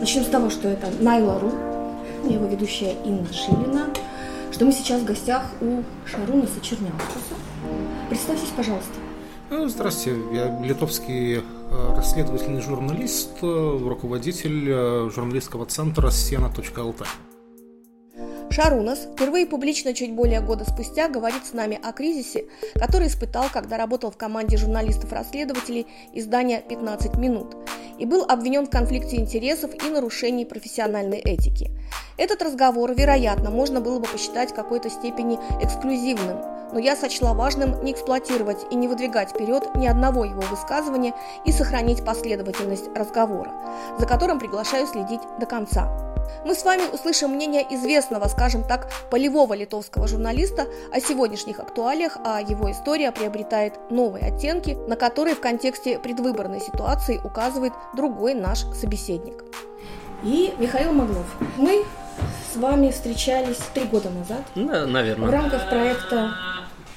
Начнем с того, что это Найла.ру, я его ведущая Инна Шилина, что мы сейчас в гостях у Шарунаса Черняускаса. Представьтесь, пожалуйста. Ну, здравствуйте, я литовский э, расследовательный журналист, э, руководитель э, журналистского центра «Сена.лт». Шарунас впервые публично чуть более года спустя говорит с нами о кризисе, который испытал, когда работал в команде журналистов-расследователей издания «15 минут» и был обвинен в конфликте интересов и нарушении профессиональной этики. Этот разговор, вероятно, можно было бы посчитать в какой-то степени эксклюзивным, но я сочла важным не эксплуатировать и не выдвигать вперед ни одного его высказывания и сохранить последовательность разговора, за которым приглашаю следить до конца. Мы с вами услышим мнение известного, скажем так, полевого литовского журналиста о сегодняшних актуалиях, а его история приобретает новые оттенки, на которые в контексте предвыборной ситуации указывает другой наш собеседник. И Михаил Маглов. Мы с вами встречались три года назад. Да, наверное. В рамках проекта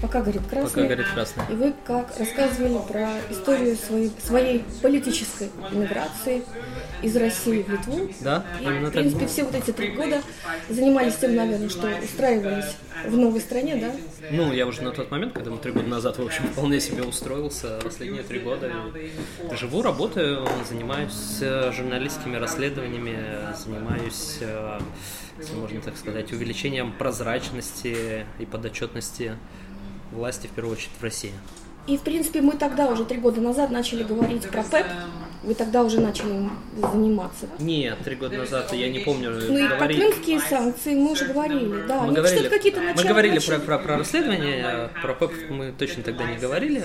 Пока горит красный. Пока горит красный. И вы как рассказывали про историю своей, своей политической миграции из России в Литву. Да, и, именно в принципе, так. все вот эти три года занимались тем, наверное, что устраивались в новой стране, да? Ну, я уже на тот момент, когда мы три года назад, в общем, вполне себе устроился, последние три года живу, работаю, занимаюсь э, журналистскими расследованиями, занимаюсь э, если можно так сказать, увеличением прозрачности и подотчетности власти, в первую очередь, в России. И, в принципе, мы тогда уже три года назад начали говорить про ПЭП. Вы тогда уже начали им заниматься? Нет, три года назад, я не помню. Ну и про крымские санкции мы уже говорили, да. Мы говорили, какие-то мы говорили про, про, про расследование, про ПЭП мы точно тогда не говорили.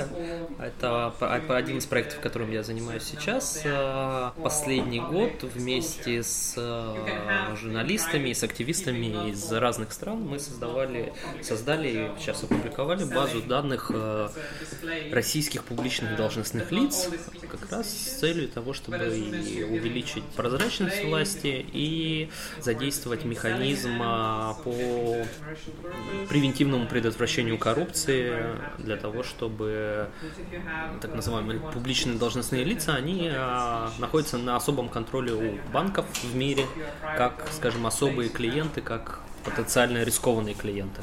Это один из проектов, которым я занимаюсь сейчас. Последний год вместе с э, журналистами, с активистами из разных стран мы создавали, создали и сейчас опубликовали базу данных э, российских публичных должностных лиц как раз с целью того, чтобы и увеличить прозрачность власти и задействовать механизм а, по превентивному предотвращению коррупции для того, чтобы так называемые публичные должностные лица, они а, находятся на особом контроле у банков в мире, как, скажем, особые клиенты, как потенциально рискованные клиенты.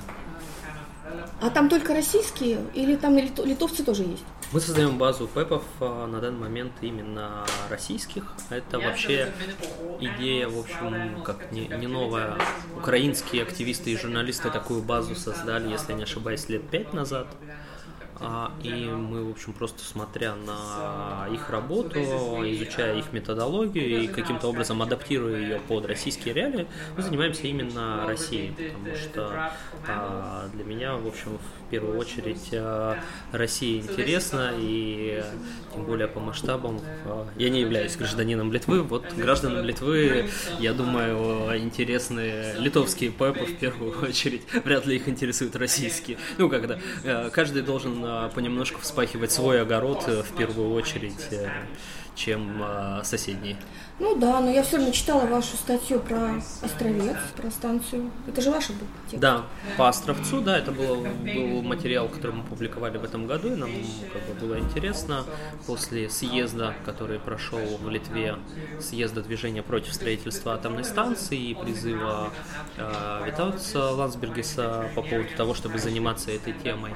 А там только российские или там литовцы тоже есть? Мы создаем базу пэпов а, на данный момент именно российских. Это вообще идея, в общем, как не, не новая. Украинские активисты и журналисты такую базу создали, если не ошибаюсь, лет пять назад. А, и мы, в общем, просто смотря на их работу, изучая их методологию и каким-то образом адаптируя ее под российские реалии, мы занимаемся именно Россией, потому что а, для меня, в общем, в первую очередь а, Россия интересна, и тем более по масштабам. Я не являюсь гражданином Литвы, вот гражданам Литвы, я думаю, интересны литовские ПЭПы в первую очередь, вряд ли их интересуют российские. Ну, когда каждый должен понемножку вспахивать свой огород э, в первую очередь, э, чем э, соседний. Ну да, но я все равно читала вашу статью про Островец, про станцию. Это же ваша был текст? Да, по Островцу, да, это был, был материал, который мы публиковали в этом году, и нам как бы было интересно после съезда, который прошел в Литве, съезда движения против строительства атомной станции и призыва э, Витауца Лансбергеса по поводу того, чтобы заниматься этой темой.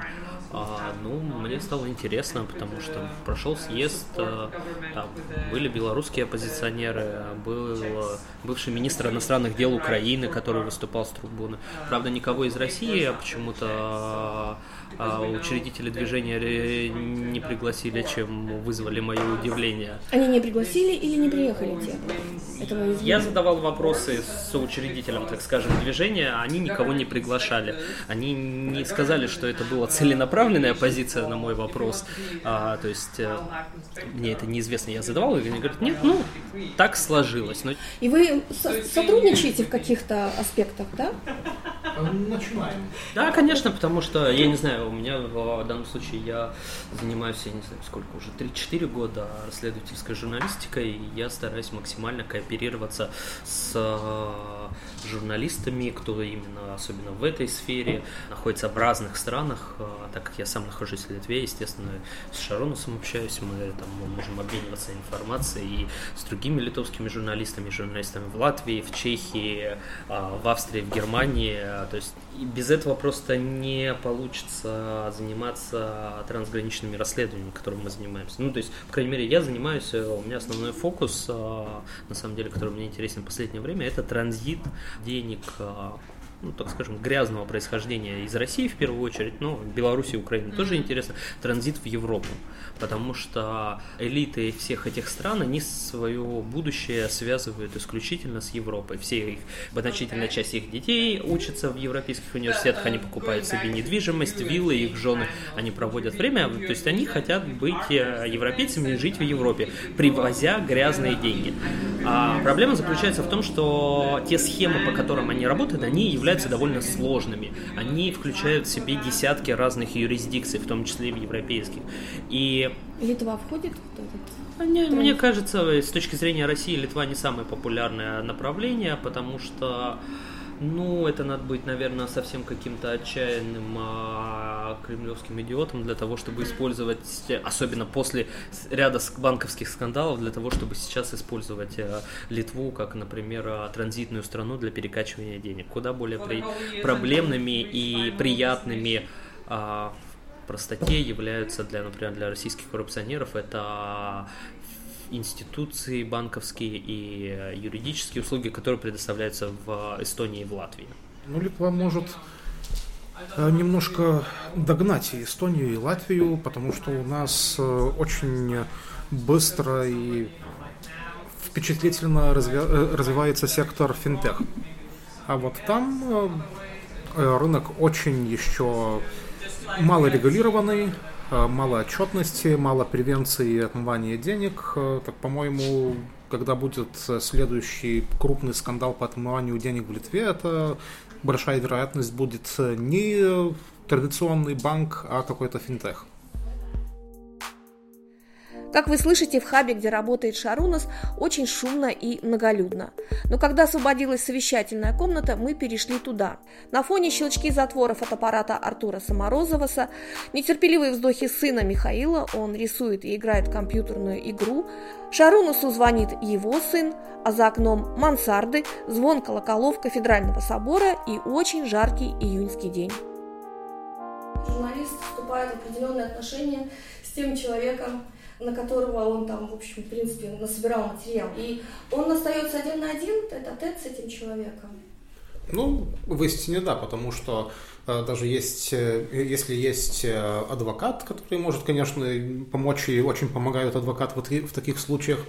А, ну, мне стало интересно, потому что прошел съезд, а, там были белорусские оппозиционеры, был бывший министр иностранных дел Украины, который выступал с трибуны. Правда, никого из России, а почему-то учредители движения не пригласили, чем вызвали мое удивление. Они не пригласили или не приехали те? Я задавал вопросы с учредителем, так скажем, движения, а они никого не приглашали. Они не сказали, что это была целенаправленная позиция на мой вопрос. А, то есть э, мне это неизвестно, я задавал, и они говорят, нет, ну, так сложилось. Но... И вы сотрудничаете в каких-то аспектах, да? начинаем. Да, конечно, потому что, я не знаю, у меня в данном случае я занимаюсь, я не знаю, сколько уже, 3-4 года расследовательской журналистикой, и я стараюсь максимально кооперироваться с журналистами, кто именно, особенно в этой сфере, находится в разных странах, э, так как я сам нахожусь в Литве, естественно, с Шаронусом общаюсь, мы там можем обмениваться информацией и с другими литовскими журналистами, журналистами в Латвии, в Чехии, э, в Австрии, в Германии, то есть без этого просто не получится заниматься трансграничными расследованиями, которыми мы занимаемся. Ну, то есть, по крайней мере, я занимаюсь, э, у меня основной фокус, э, на самом деле, который мне интересен в последнее время, это транзит денег э, ну, так скажем, грязного происхождения из России в первую очередь, но Беларуси и Украины тоже интересно, транзит в Европу, потому что элиты всех этих стран, они свое будущее связывают исключительно с Европой. Все их, значительная часть их детей учатся в европейских университетах, они покупают себе недвижимость, виллы, их жены, они проводят время, то есть они хотят быть э, европейцами и жить в Европе, привозя грязные деньги. А проблема заключается в том, что те схемы, по которым они работают, они являются являются довольно сложными. Они включают в себе десятки разных юрисдикций, в том числе и европейских. И Литва входит в этот? Мне, мне кажется, с точки зрения России, Литва не самое популярное направление, потому что ну, это надо быть, наверное, совсем каким-то отчаянным а, кремлевским идиотом для того, чтобы использовать, особенно после ряда банковских скандалов, для того, чтобы сейчас использовать а, Литву как, например, а, транзитную страну для перекачивания денег. Куда более при, проблемными и приятными а, простоте являются для, например, для российских коррупционеров это институции банковские и э, юридические услуги, которые предоставляются в Эстонии и в Латвии. Ну, Литва может э, немножко догнать и Эстонию, и Латвию, потому что у нас э, очень быстро и впечатлительно развивается сектор финтех. А вот там рынок очень еще мало регулированный, Э, мало отчетности, мало превенции отмывания денег. Э, так, по-моему, когда будет следующий крупный скандал по отмыванию денег в Литве, это большая вероятность будет не традиционный банк, а какой-то финтех. Как вы слышите, в хабе, где работает Шарунас, очень шумно и многолюдно. Но когда освободилась совещательная комната, мы перешли туда. На фоне щелчки затворов от аппарата Артура Саморозоваса, нетерпеливые вздохи сына Михаила, он рисует и играет в компьютерную игру, Шарунасу звонит его сын, а за окном мансарды, звон колоколов кафедрального собора и очень жаркий июньский день. Журналист вступает в определенные отношения с тем человеком, на которого он там, в общем, в принципе, насобирал материал. И он остается один на один, это тет с этим человеком. Ну, в истине да, потому что э, даже есть, э, если есть э, адвокат, который может, конечно, помочь и очень помогает адвокат в, таких случаях,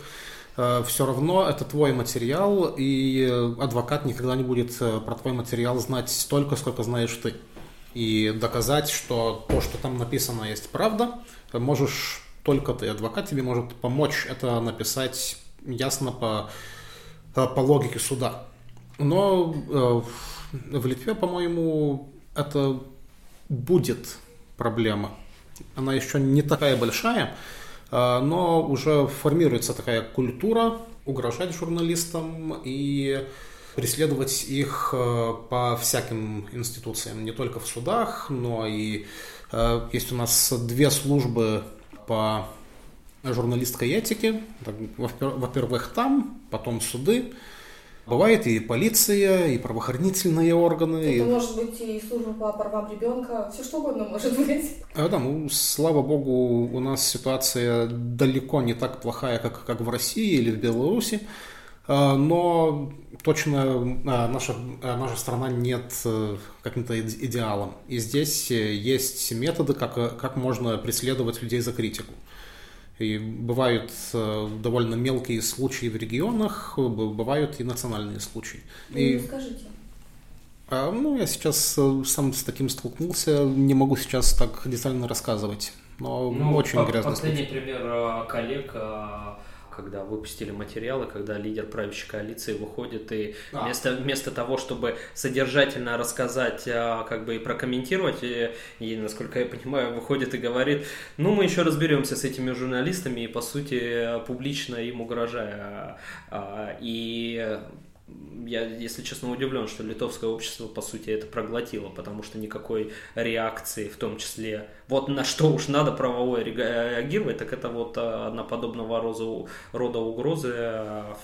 все равно это твой материал, и адвокат никогда не будет про твой материал знать столько, сколько знаешь ты. И доказать, что то, что там написано, есть правда, можешь только ты. Адвокат тебе может помочь это написать ясно по, по логике суда. Но э, в Литве, по-моему, это будет проблема. Она еще не такая большая, э, но уже формируется такая культура угрожать журналистам и преследовать их э, по всяким институциям, не только в судах, но и э, есть у нас две службы по журналистской этике. Во-первых, там, потом суды. Бывает и полиция, и правоохранительные органы. Это и... может быть и служба по правам ребенка, все что угодно может быть. А, да, ну, слава богу, у нас ситуация далеко не так плохая, как, как в России или в Беларуси. А, но точно а, наша, а, наша страна нет э, каким-то идеалом. И здесь э, есть методы, как, как можно преследовать людей за критику. И бывают э, довольно мелкие случаи в регионах, бывают и национальные случаи. Ну, и, скажите. А, ну, я сейчас э, сам с таким столкнулся, не могу сейчас так детально рассказывать, но ну, очень по- грязно. Последний случай. пример э, коллег, когда выпустили материалы, когда лидер правящей коалиции выходит и да. вместо, вместо того, чтобы содержательно рассказать, а, как бы и прокомментировать, и, и, насколько я понимаю, выходит и говорит, ну, мы еще разберемся с этими журналистами, и, по сути, публично им угрожая. А, и я, если честно, удивлен, что литовское общество, по сути, это проглотило, потому что никакой реакции, в том числе, вот на что уж надо правовое реагировать, так это вот э, одна подобного рода угрозы, э,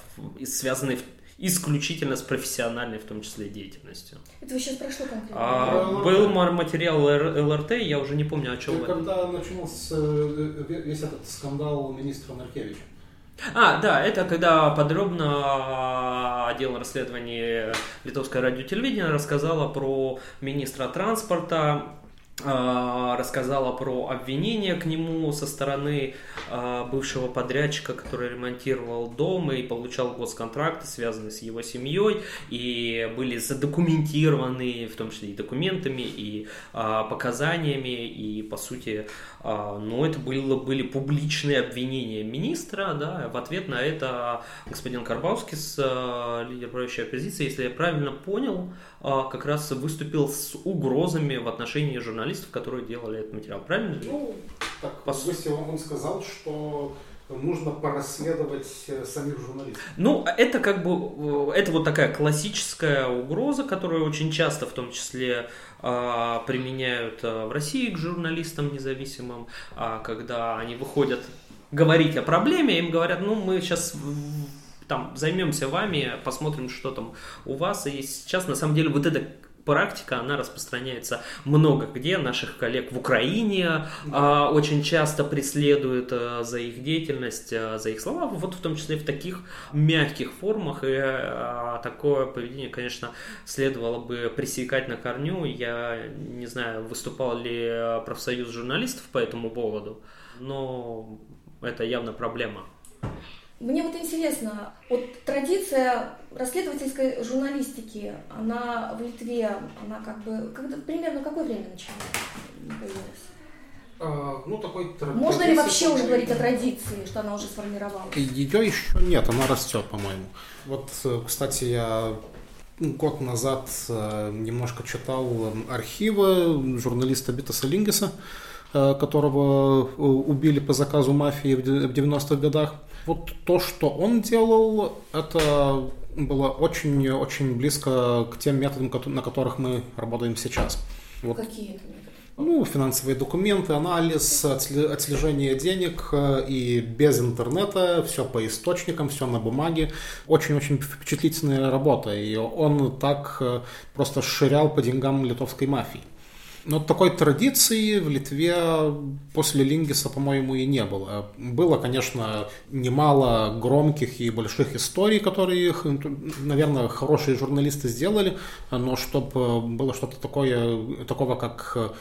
связанные исключительно с профессиональной, в том числе, деятельностью. Это вы сейчас про что конкретно? А, был материал ЛРТ, я уже не помню, о чем это. Когда начался э, весь этот скандал министра Наркевича. А, да, это когда подробно отдел расследований Литовское радио телевидение рассказала про министра транспорта рассказала про обвинения к нему со стороны а, бывшего подрядчика, который ремонтировал дом и получал госконтракты, связанные с его семьей, и были задокументированы, в том числе и документами, и а, показаниями, и по сути, ну, это было, были публичные обвинения министра, да, в ответ на это господин Карбовский, лидер правящей оппозиции, если я правильно понял, как раз выступил с угрозами в отношении журналистов журналистов, которые делали этот материал, правильно? Ну, так, По сути, он сказал, что нужно порасследовать э, самих журналистов. Ну, это как бы, э, это вот такая классическая угроза, которую очень часто, в том числе, а, применяют э, в России к журналистам независимым, а, когда они выходят говорить о проблеме, им говорят, ну, мы сейчас там займемся вами, посмотрим, что там у вас. И сейчас, на самом деле, вот эта практика, она распространяется много где. Наших коллег в Украине да. очень часто преследуют э, за их деятельность, э, за их слова, вот в том числе в таких мягких формах. И э, такое поведение, конечно, следовало бы пресекать на корню. Я не знаю, выступал ли профсоюз журналистов по этому поводу, но это явно проблема. Мне вот интересно, вот традиция расследовательской журналистики, она в Литве, она как бы, когда, примерно какое время начала появилась? Ну, такой Можно ли вообще уже говорить о традиции, что она уже сформировалась? Ее еще нет, она растет, по-моему. Вот, э, кстати, я год назад э, немножко читал архивы журналиста Битаса Лингеса, э, которого убили по заказу мафии в 90-х годах. Вот то, что он делал, это было очень-очень близко к тем методам, на которых мы работаем сейчас. Вот. Какие это методы? Ну, финансовые документы, анализ, отслежение денег э, и без интернета, все по источникам, все на бумаге. Очень-очень впечатлительная работа, и он так э, просто ширял по деньгам литовской мафии. Но такой традиции в Литве после Лингиса, по-моему, и не было. Было, конечно, немало громких и больших историй, которые, наверное, хорошие журналисты сделали, но чтобы было что-то такое, такого, как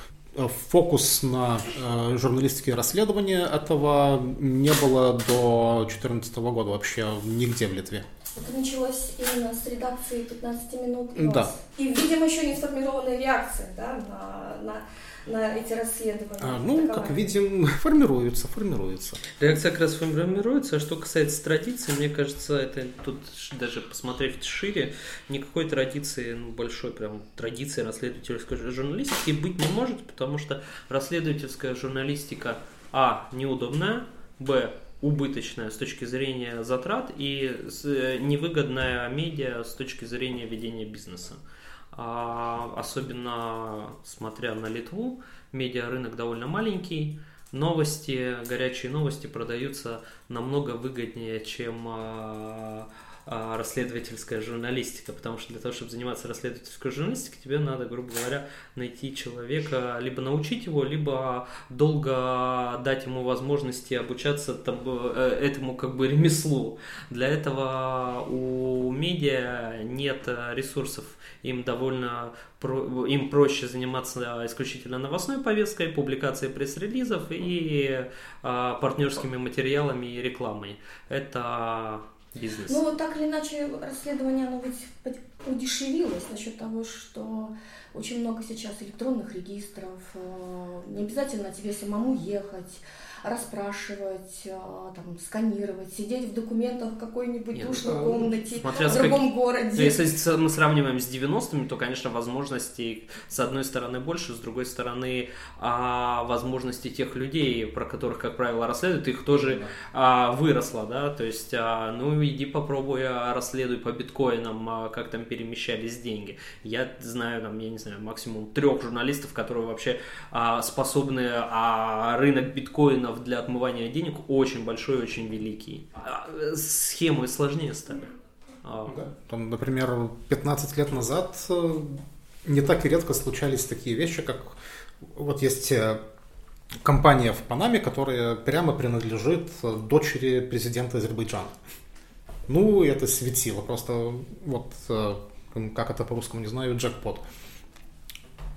фокус на э, журналистские расследования этого не было до 2014 года вообще нигде в Литве. Это началось именно с редакции 15 минут. Да. И, видимо, еще не сформированная реакция да, на, на на эти расследования? А, ну, таковая. как видим, формируются, формируются. Реакция как раз формируется. А что касается традиции, мне кажется, это тут даже посмотреть шире, никакой традиции, ну, большой прям традиции расследовательской журналистики быть не может, потому что расследовательская журналистика, а, неудобная, б, убыточная с точки зрения затрат и э, невыгодная медиа с точки зрения ведения бизнеса. А, особенно смотря на Литву, медиарынок довольно маленький, новости, горячие новости продаются намного выгоднее, чем а, расследовательская журналистика, потому что для того, чтобы заниматься расследовательской журналистикой, тебе надо, грубо говоря, найти человека, либо научить его, либо долго дать ему возможности обучаться э, этому как бы ремеслу. Для этого у медиа нет ресурсов, им довольно им проще заниматься исключительно новостной повесткой, публикацией пресс-релизов и а, партнерскими материалами и рекламой. Это бизнес. Ну, так или иначе, расследование, оно ведь удешевилось насчет того, что очень много сейчас электронных регистров, э, не обязательно тебе самому ехать, расспрашивать, а, там, сканировать, сидеть в документах в какой-нибудь Нет, душной ну, комнате смотря в другом как- городе. Если мы сравниваем с 90-ми, то, конечно, возможностей с одной стороны больше, с другой стороны а, возможности тех людей, про которых, как правило, расследуют, их тоже а, выросло, да, то есть, а, ну, иди попробуй расследуй по биткоинам, как там перемещались деньги. Я знаю, там, я не знаю, максимум трех журналистов, которые вообще способны, рынок биткоинов для отмывания денег очень большой, очень великий. А, схемы сложнее стали. А, Да. Там, например, 15 лет назад э, не так и редко случались такие вещи, как вот есть э, компания в Панаме, которая прямо принадлежит э, дочери президента Азербайджана. Ну, это светило, просто вот, э, как это по-русскому, не знаю, джекпот.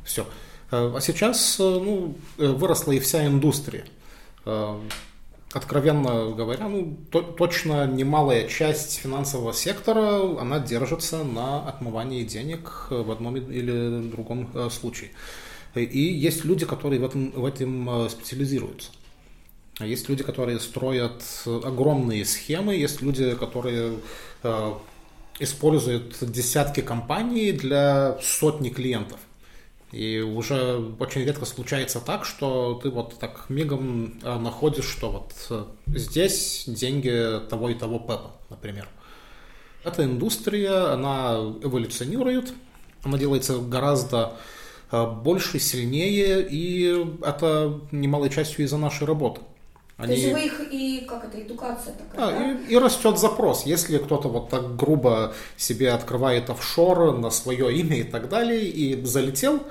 Все. А сейчас, э, ну, э, выросла и вся индустрия. Э, Откровенно говоря, ну, то- точно немалая часть финансового сектора, она держится на отмывании денег в одном или другом э, случае. И есть люди, которые в этом, в этом э, специализируются. Есть люди, которые строят огромные схемы, есть люди, которые э, используют десятки компаний для сотни клиентов. И уже очень редко случается так, что ты вот так мигом э, находишь, что вот э, здесь деньги того и того Пепа, например. Эта индустрия, она эволюционирует, она делается гораздо э, больше, сильнее, и это немалой частью из-за нашей работы. То есть вы их и, как это, эдукация такая, А, да? и, и растет запрос. Если кто-то вот так грубо себе открывает офшор на свое имя и так далее, и залетел,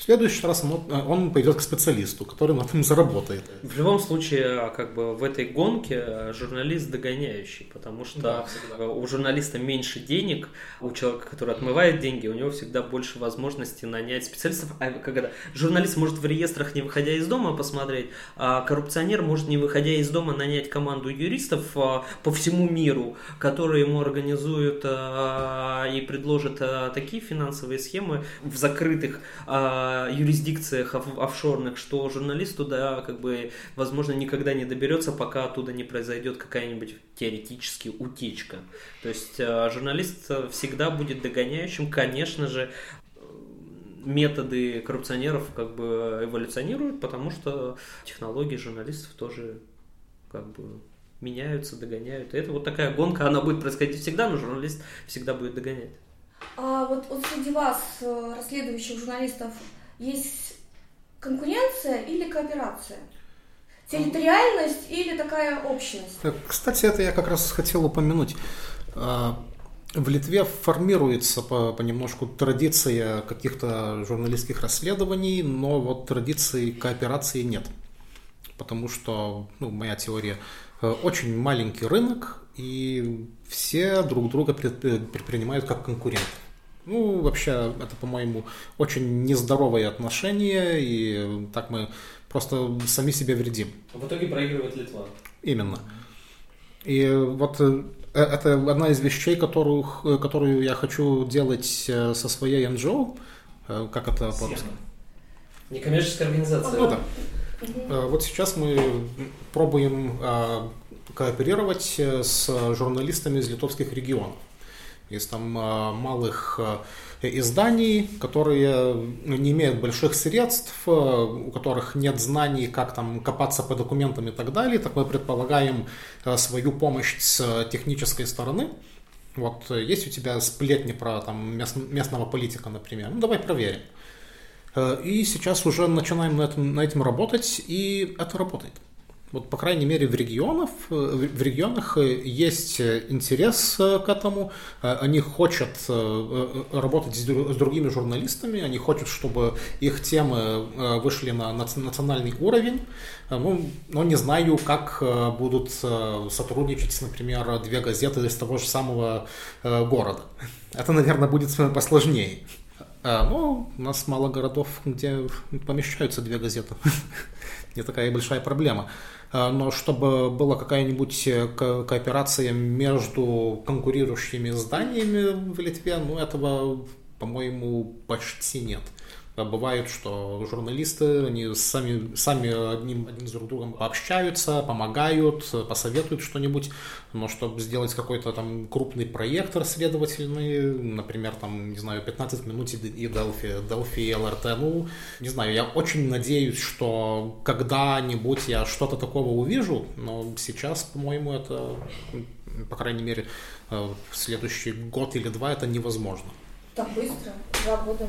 в следующий раз он, он пойдет к специалисту, который на этом заработает. В любом случае, как бы в этой гонке а, журналист догоняющий, потому что Да, всегда. а, у журналиста меньше денег, у человека, который отмывает деньги, у него всегда больше возможностей нанять специалистов. А когда журналист может в реестрах, не выходя из дома, посмотреть, а коррупционер может, не выходя из дома, нанять команду юристов а, по всему миру, которые ему организуют а, и предложат а, такие финансовые схемы в закрытых юрисдикциях оф- офшорных, что журналист туда, как бы, возможно, никогда не доберется, пока оттуда не произойдет какая-нибудь теоретически утечка. То есть а, журналист всегда будет догоняющим, конечно же, методы коррупционеров как бы эволюционируют, потому что технологии журналистов тоже как бы меняются, догоняют. И это вот такая гонка, она будет происходить всегда, но журналист всегда будет догонять. А вот, вот среди вас, э, расследующих журналистов, есть конкуренция или кооперация? Территориальность или такая общность? Кстати, это я как раз хотел упомянуть. А, В Литве формируется по- понемножку традиция каких-то журналистских расследований, но вот традиции кооперации нет. Потому что, ну, моя теория, э, очень маленький рынок, и все друг друга э, предпринимают как конкурентов. Ну, вообще, это, по-моему, очень нездоровые отношения, и так мы просто сами себе вредим. В итоге проигрывает Литва. Именно. И вот э, это одна из вещей, которую, которую я хочу делать э, со своей NGO. Э, Как это по-русски? Некоммерческая организация. Ну да. Э, Вот сейчас мы пробуем э, кооперировать э, с журналистами из литовских регионов. Из там э, малых э, изданий, которые ну, не имеют больших средств, э, у которых нет знаний, как там копаться по документам и так далее. Так мы предполагаем свою помощь с технической стороны. Вот есть у тебя сплетни про там мест- местного политика, например. Ну давай проверим. И сейчас уже начинаем на этом, на этом работать, и это работает. Вот, по крайней мере, в, регионах, в в регионах э, есть э, интерес э, к этому. Э, Они хотят э, э, работать с дру- с другими журналистами, они хотят, чтобы их темы э, вышли на нац- национальный уровень. Э, Ну, но не знаю, как э, будут э, сотрудничать, например, две газеты из того же самого э, города. Это, наверное, будет посложнее. Ну, у нас мало городов, где помещаются две газеты. Не такая большая проблема. А, Но чтобы была какая-нибудь э, ко- кооперация между конкурирующими изданиями в Литве, ну, этого, по-моему, почти нет. Бывает, что журналисты, они сами, сами одним, одним с друг другом пообщаются, помогают, посоветуют что-нибудь, но чтобы сделать какой-то там крупный проект расследовательный, например, там, не знаю, 15 минут и Delphi, Delphi и ЛРТ, ну, не знаю, я очень надеюсь, что когда-нибудь я что-то такого увижу, но сейчас, по-моему, это, по крайней мере, э, в следующий год или два это невозможно. Так быстро? Два года?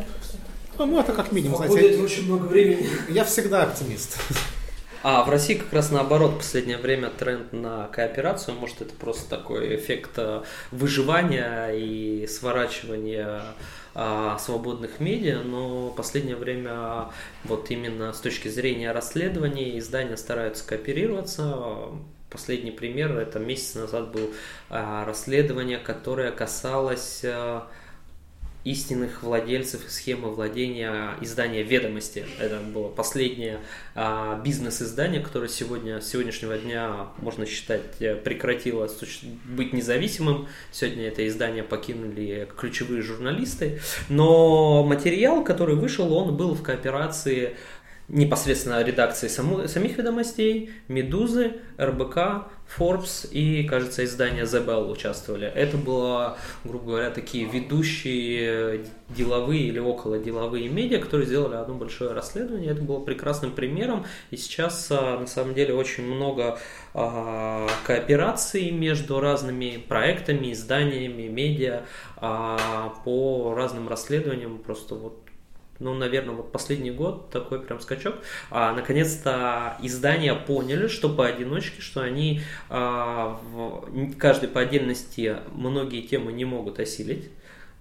Ну, ну это как минимум, знаете. Это очень много времени. Я всегда оптимист. А в России как раз наоборот, в последнее время тренд на кооперацию, может это просто такой эффект э, выживания и сворачивания а, свободных медиа, но в последнее время вот именно с точки зрения расследований издания стараются кооперироваться. Последний пример, это месяц назад был а, расследование, которое касалось а, истинных владельцев схемы владения издания «Ведомости». Это было последнее а, бизнес-издание, которое сегодня, с сегодняшнего дня, можно считать, э, прекратило быть независимым. Сегодня это издание покинули ключевые журналисты. Но материал, который вышел, он был в кооперации непосредственно редакции саму, самих ведомостей, Медузы, РБК, Forbes и, кажется, издание The Bell участвовали. Это было, грубо говоря, такие ведущие деловые или около деловые медиа, которые сделали одно большое расследование. Это было прекрасным примером. И сейчас, а, на самом деле, очень много а, коопераций между разными проектами, изданиями, медиа а, по разным расследованиям. Просто вот ну, наверное, вот последний год такой прям скачок. А, наконец-то издания поняли, что поодиночке, что они а, в, каждый по отдельности многие темы не могут осилить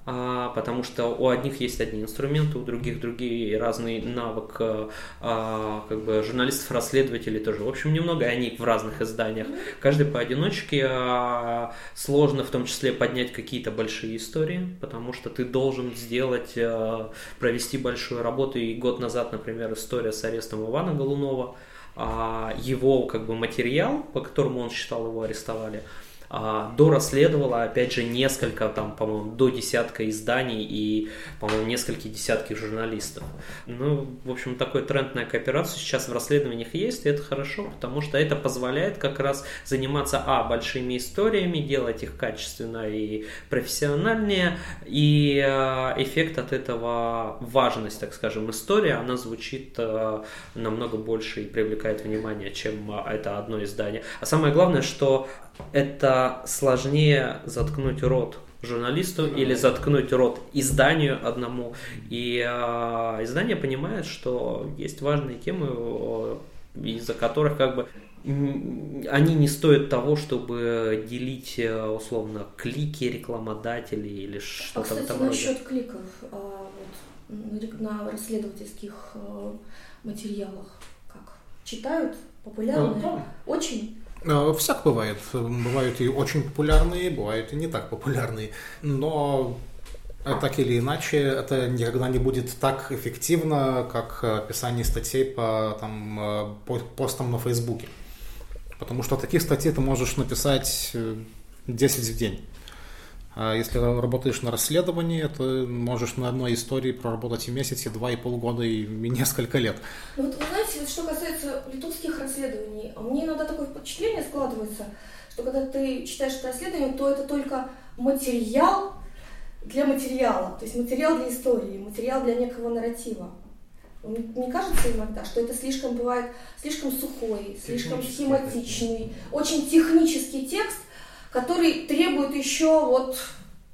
потому что у одних есть одни инструменты, у других другие разный навык а, как бы журналистов-расследователей тоже. В общем, немного они в разных изданиях. Каждый поодиночке а, сложно в том числе поднять какие-то большие истории, потому что ты должен сделать, а, провести большую работу. И год назад, например, история с арестом Ивана Голунова, а, его как бы материал, по которому он считал его арестовали, а, дорасследовала, опять же, несколько, там, по-моему, до десятка изданий и, по-моему, несколько десятки журналистов. Ну, в общем, такой тренд на кооперацию сейчас в расследованиях есть, и это хорошо, потому что это позволяет как раз заниматься, а, большими историями, делать их качественно и профессиональнее, и э, эффект от этого, важность, так скажем, истории, она звучит э, намного больше и привлекает внимание, чем э, это одно издание. А самое главное, что это сложнее заткнуть рот журналисту или заткнуть рот изданию одному. И э, издание понимает, что есть важные темы, из-за которых как бы они не стоят того, чтобы делить э, условно клики рекламодателей или что-то а, кстати, в этом роде. насчет кликов а, вот, на расследовательских э, материалах, как читают популярные, да. очень всяк бывает. Бывают и очень популярные, бывают и не так популярные. Но э, так или иначе, это никогда не будет так эффективно, как писание статей по, там, по постам на Фейсбуке. Потому что таких статей ты можешь написать 10 в день. А если работаешь на расследовании, то можешь на одной истории проработать и месяц, и два, и полгода, и несколько лет. Ну вот вы знаете, что касается литовских расследований, мне иногда такое впечатление складывается, что когда ты читаешь это расследование, то это только материал для материала, то есть материал для истории, материал для некого нарратива. Мне кажется иногда, что это слишком бывает слишком сухой, слишком схематичный, очень технический текст, который требует еще вот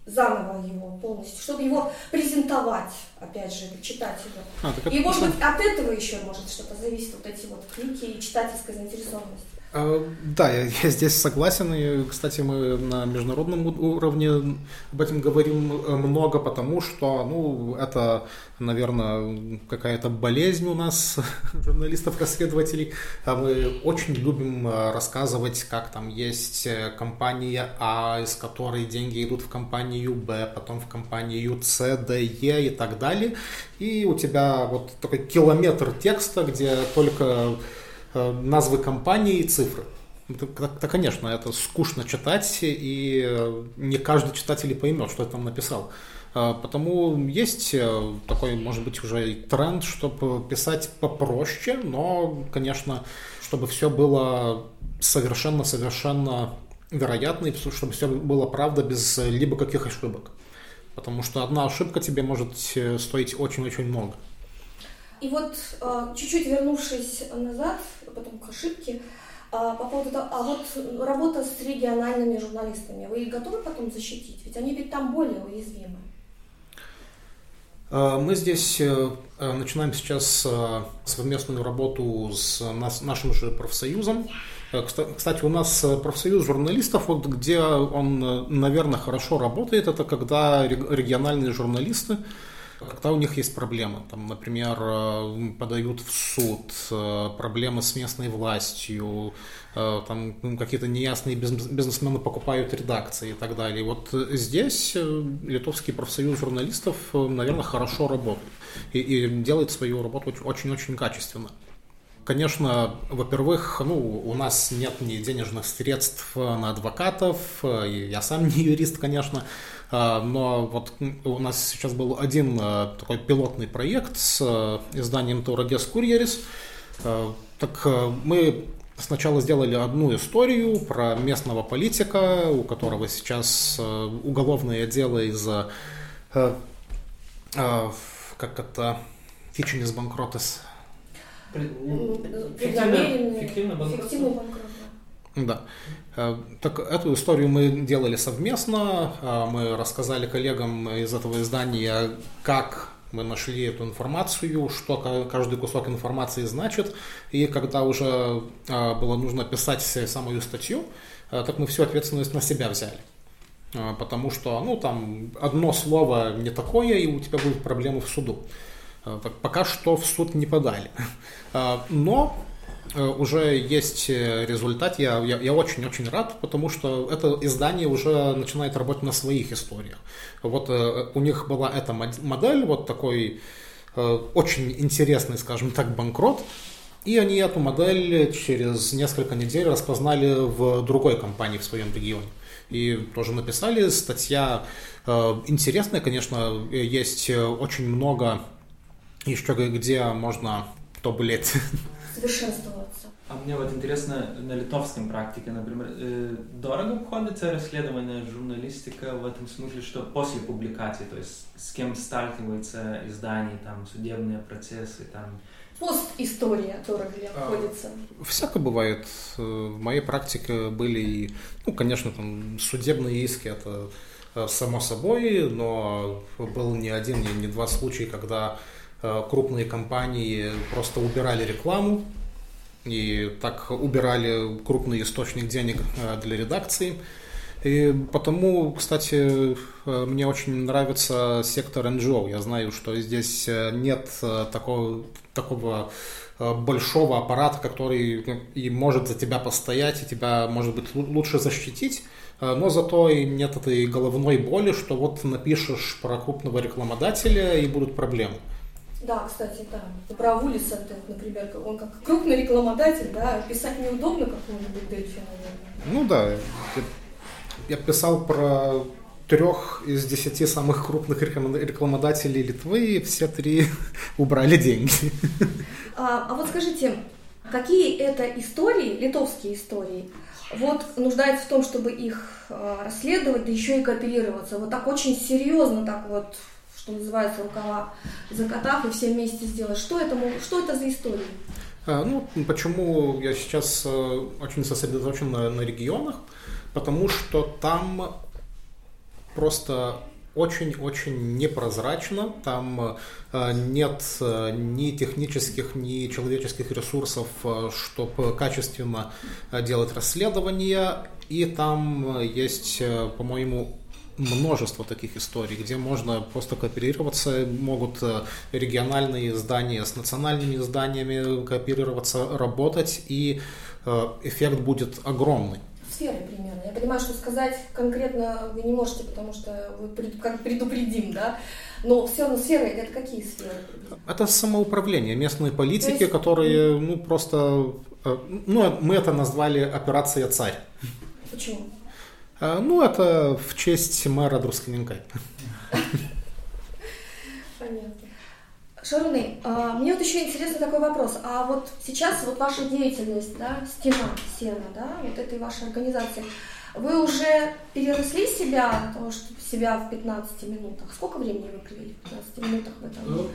заново его полностью, чтобы его презентовать, опять же, читателю. А, и, может быть, от этого еще может что-то зависеть, вот эти вот клики и читательская заинтересованность. А, да, я, я здесь согласен. И, кстати, мы на международном уровне об этом говорим э, много, потому что, ну, это, наверное, какая-то болезнь у нас, журналистов-расследователей. А мы очень любим э, рассказывать, как там есть э, компания А, из которой деньги идут в компанию Б, потом в компанию С, Д, Е и так далее. И у тебя вот такой километр текста, где только назвы компании и цифры. Это, конечно, это скучно читать, и э, не каждый читатель поймет, что я там написал. Потому есть такой, может быть, уже тренд, чтобы писать попроще, но, конечно, чтобы все было совершенно-совершенно вероятно, и чтобы все было правда без либо каких ошибок. Потому что одна ошибка тебе может стоить очень-очень много. И вот а, чуть-чуть вернувшись назад, потом к ошибке, а, по поводу того, а вот работа с региональными журналистами, вы их готовы потом защитить? Ведь они ведь там более уязвимы. А, мы здесь э, э, начинаем сейчас э, совместную работу с нашим же профсоюзом. Кстати, у нас профсоюз журналистов, вот где он, наверное, хорошо работает, это когда региональные журналисты когда у них есть проблемы, там, например, э, подают в суд, э, проблемы с местной властью, э, там какие-то неясные бизнесмены покупают редакции и так далее. Вот здесь Литовский профсоюз журналистов, наверное, хорошо работает и, и делает свою работу очень-очень качественно. Конечно, во-первых, ну, у нас нет ни денежных средств на адвокатов, я сам не юрист, конечно, а, но вот у нас сейчас был один такой пилотный проект с изданием Таурагес Курьерис. Так мы сначала сделали одну историю про местного политика, у которого сейчас уголовное дело из-за как это фичинис банкротес. Фиктивный, фиктивный банкрот. Да. Э, так эту историю мы делали совместно. Э, мы рассказали коллегам из этого издания, как мы нашли эту информацию, что каждый кусок информации значит. И когда уже э, было нужно писать самую статью, так мы всю ответственность на себя взяли. Потому что, ну, там, одно слово не такое, и у тебя будут проблемы в суду. Так, пока что в суд не подали. Но Э, уже есть э, результат. Я, я, очень-очень рад, потому что это издание уже начинает работать на своих историях. Вот э, у них была эта модель, вот такой очень интересный, скажем так, банкрот. И они эту модель через несколько недель распознали в другой компании в своем регионе. И тоже написали. Статья интересная, конечно, есть очень много еще где можно то, блядь, совершенствоваться. А мне вот интересно, на литовском практике, например, э, дорого обходится расследование журналистика в этом смысле, что после публикации, то есть с кем сталкивается издание, там, судебные процессы, там, Пост-история дорого ли а, обходится? Всяко бывает. В моей практике были, ну, конечно, там судебные иски, это э, само собой, но был не один, не два случая, когда Э, крупные компании просто убирали рекламу, и так убирали крупный источник денег э, для редакции. И потому, кстати, э, мне очень нравится сектор NGO. Я знаю, что здесь нет такого, такого большого аппарата, который и может за тебя постоять, и тебя, может быть, лучше защитить. Но зато и нет этой головной боли, что вот напишешь про крупного рекламодателя и будут проблемы. Да, кстати, да. Про Вулиса, например, он как крупный рекламодатель, да, писать неудобно, как может быть Дельфи, наверное. Ну да, я, писал про трех из десяти самых крупных рекламодателей Литвы, и все три убрали деньги. А, а вот скажите, какие это истории, литовские истории, вот нуждаются в том, чтобы их а, расследовать, да еще и кооперироваться. Вот так очень серьезно, так вот что называется, рукава закатав и все вместе сделать. Что это, что это за история? А, ну, почему я сейчас э, очень сосредоточен на, на регионах? Потому что там просто очень-очень непрозрачно, там э, нет э, ни технических, ни человеческих ресурсов, чтобы качественно делать расследования, и там есть, по-моему, множество таких историй, где можно просто кооперироваться, могут э, региональные издания с национальными изданиями кооперироваться, работать, и э, эффект будет огромный. Сферы примерно. Я понимаю, что сказать конкретно вы не можете, потому что вы предупредим, да? Но все равно сферы это какие сферы? Это самоуправление, местные политики, есть... которые, ну, просто, э, ну, мы это назвали операция «Царь». Почему? А, ну, это в честь мэра Друсканенка. Понятно. Шаруны, а, мне вот еще интересный такой вопрос. А вот сейчас вот ваша деятельность, да, стена, сена, да, вот этой вашей организации, вы уже переросли себя, то что себя в 15 минутах. Сколько времени вы провели в 15 минутах в этом? Ну,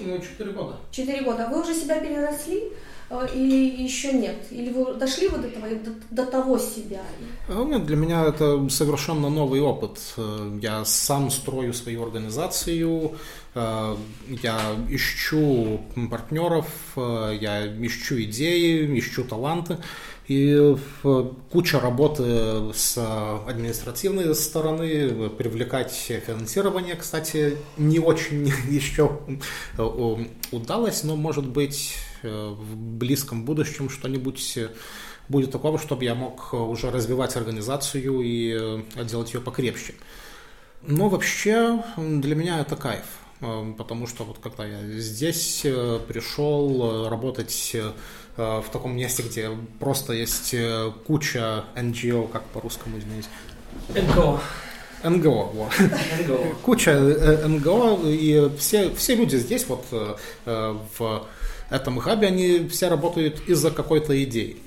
ну 4 года. 4 года. Вы уже себя переросли? Или еще нет? Или вы дошли вот до этого, до, до того себя? А, нет, для меня это совершенно новый опыт. Э, я сам строю свою организацию, э, я ищу партнеров, я ищу идеи, ищу таланты. И куча работы с административной стороны, привлекать финансирование, кстати, не очень еще удалось, но может быть в близком будущем что-нибудь будет такого, чтобы я мог уже развивать организацию и делать ее покрепче. Но вообще для меня это кайф, потому что вот когда я здесь пришел работать Э, в таком месте, где просто есть э, куча NGO, как по-русскому, извините. НГО. НГО, вот. НГО. Куча э, НГО, и все, все люди здесь, вот в этом хабе, они все работают из-за какой-то идеи.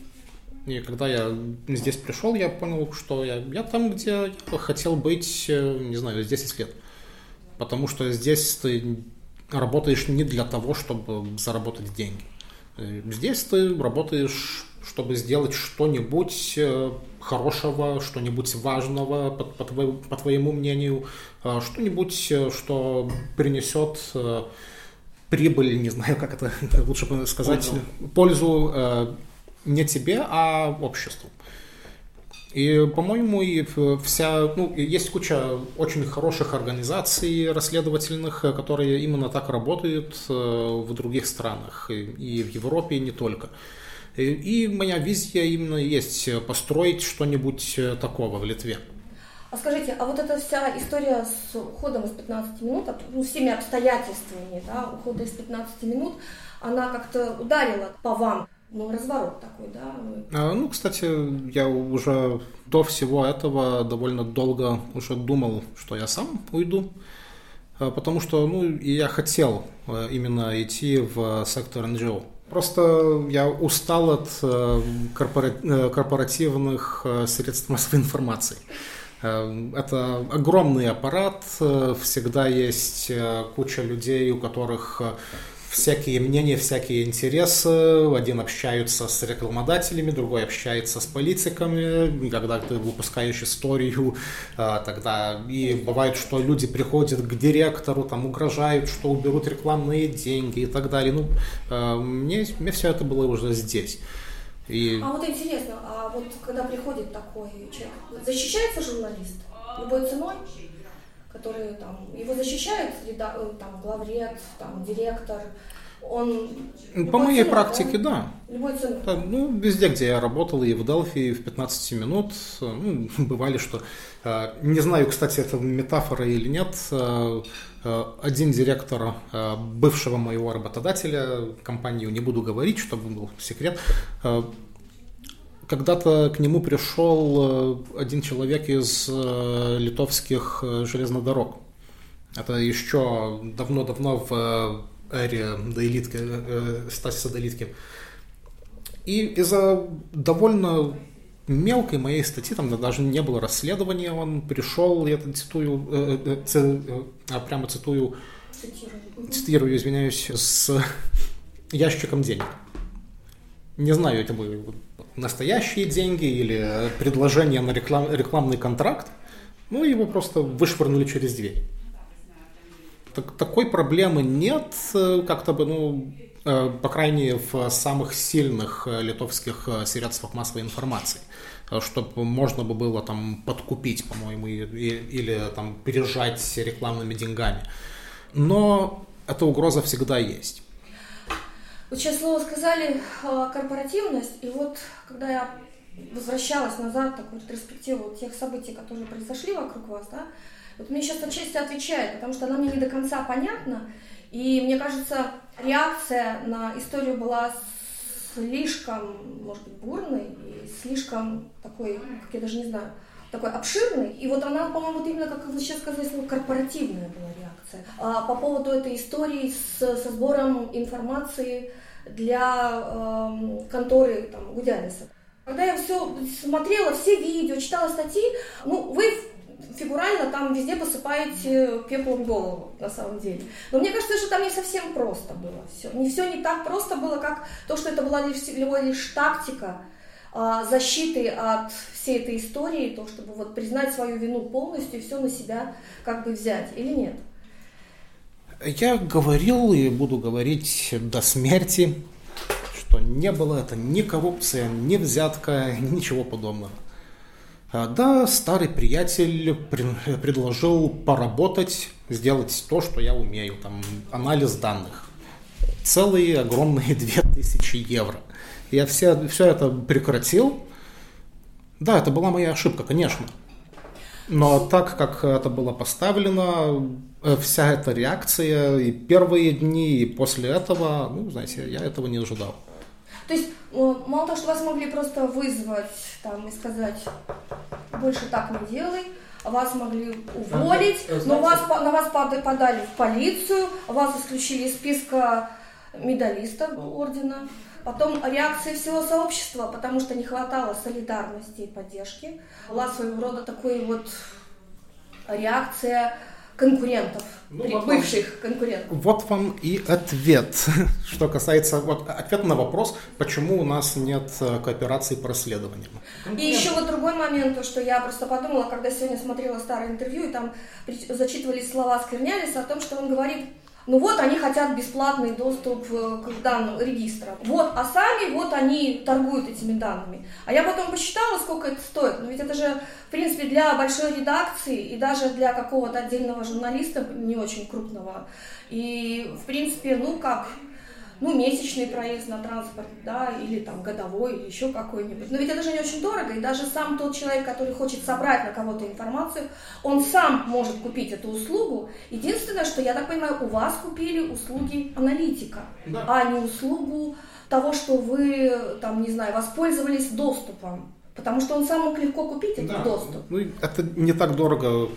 И когда я здесь пришел, я понял, что я, я там, где я хотел быть, не знаю, 10 лет. Потому что здесь ты работаешь не для того, чтобы заработать деньги. Э, здесь ты работаешь, чтобы сделать что-нибудь э, хорошего, что-нибудь важного, по, по, твоему, по твоему мнению, э, что-нибудь, что принесет прибыль, не знаю, как это лучше сказать, пользу, пользу не тебе, а обществу. И, по-моему, и вся, ну, есть куча очень хороших организаций расследовательных, которые именно так работают э, в других странах, и в Европе, и не только. И моя визия именно есть построить что-нибудь э, такого в Литве. А скажите, а вот эта вся история с уходом из 15 минут, ну, всеми обстоятельствами, да, ухода из 15 минут, она как-то ударила по вам? Ну, разворот такой, да? А, ну, кстати, я уже до всего этого довольно долго уже думал, что я сам уйду, а, потому что, ну, я хотел а, именно идти в сектор НГО. Просто я устал от э, корпоративных средств массовой информации. Это огромный аппарат, всегда есть куча людей, у которых всякие мнения, всякие интересы. Один общается с рекламодателями, другой общается с политиками. Когда ты выпускаешь историю, а, тогда и бывает, что люди приходят к директору, там угрожают, что уберут рекламные деньги и так далее. Ну, а, мне, мне все это было уже здесь. И... А вот интересно, а вот когда приходит такой человек, защищается журналист любой ценой? Которые там его защищают, э, там главред, там директор, он... По моей ценой, практике, да. да. Любой ценой. Да, ну, везде, где я работал, и в Делфи, в 15 минут, ну, бывали, что... Э, не знаю, кстати, это метафора или нет, э, один директор бывшего моего работодателя, компанию не буду говорить, чтобы был секрет, когда-то к нему пришел э, один человек из э, литовских э, железных дорог. Это еще давно-давно в эре Дейлитки, Стасиса Дейлитки. И из-за довольно мелкой моей статьи, там даже не было расследования, он пришел, я это цитую, э, э, э, прямо цитую, цитирую. цитирую, извиняюсь, с ящиком денег. Не знаю, это были настоящие деньги или предложение на реклам, рекламный контракт, ну, его просто вышвырнули через дверь. Так, такой проблемы нет, э, как-то бы, ну, э, по крайней мере, в самых сильных э, литовских средствах массовой информации, чтобы можно бы было там подкупить, по-моему, или там пережать рекламными деньгами. Но эта угроза всегда есть. Вот сейчас слово сказали э, корпоративность, и вот когда я возвращалась назад, такую ретроспективу тех событий, которые произошли вокруг вас, да, вот мне сейчас отчасти отвечает, потому что она мне не до конца понятна, и мне кажется, реакция на историю была слишком, может быть, бурной и слишком такой, как я даже не знаю, такой обширный, и вот она, по-моему, вот именно, как вы сейчас сказали, слово корпоративная была реакция. А по поводу этой истории с, со сбором информации для э, конторы там, Гудяниса. Когда я все смотрела, все видео, читала статьи, ну, вы фигурально там везде посыпаете пеплом голову, на самом деле. Но мне кажется, что там не совсем просто было все. Не все не так просто было, как то, что это была лишь, лишь тактика а, защиты от всей этой истории, то, чтобы вот признать свою вину полностью и все на себя как бы взять, или нет? Я говорил и буду говорить до смерти, что не было это ни коррупция, ни взятка, ничего подобного. А, да, старый приятель предложил поработать, сделать то, что я умею, там, анализ данных. Целые огромные 2000 евро. Я все, все это прекратил. Да, это была моя ошибка, конечно. Но так как это было поставлено, вся эта реакция и первые дни, и после этого, ну, знаете, я этого не ожидал. То есть мало того, что вас могли просто вызвать там и сказать, больше так не делай, вас могли уволить, но вас, на вас подали в полицию, вас исключили из списка медалистов ордена. Потом реакция всего сообщества, потому что не хватало солидарности и поддержки. Была своего рода такой вот реакция конкурентов, ну, вот бывших вам, конкурентов. Вот вам и ответ, что касается вот ответ на вопрос, почему у нас нет э, кооперации по расследованиям. И еще вот другой момент, то, что я просто подумала, когда сегодня смотрела старое интервью, и там зачитывались слова Сквернялиса о том, что он говорит, ну вот они хотят бесплатный доступ э, к данным регистра. Вот, а сами вот они торгуют этими данными. А я потом посчитала, сколько это стоит. Но ведь это же, в принципе, для большой редакции и даже для какого-то отдельного журналиста не очень крупного. И, в принципе, ну как, ну, месячный проезд на транспорт, да, или там годовой, или еще какой-нибудь. Но ведь это же не очень дорого, и даже сам тот человек, который хочет собрать на кого-то информацию, он сам может купить эту услугу. Единственное, что, я так понимаю, у вас купили услуги аналитика, да. а не услугу того, что вы, там, не знаю, воспользовались доступом. Потому что он сам мог легко купить этот да. доступ. Ну, это не так дорого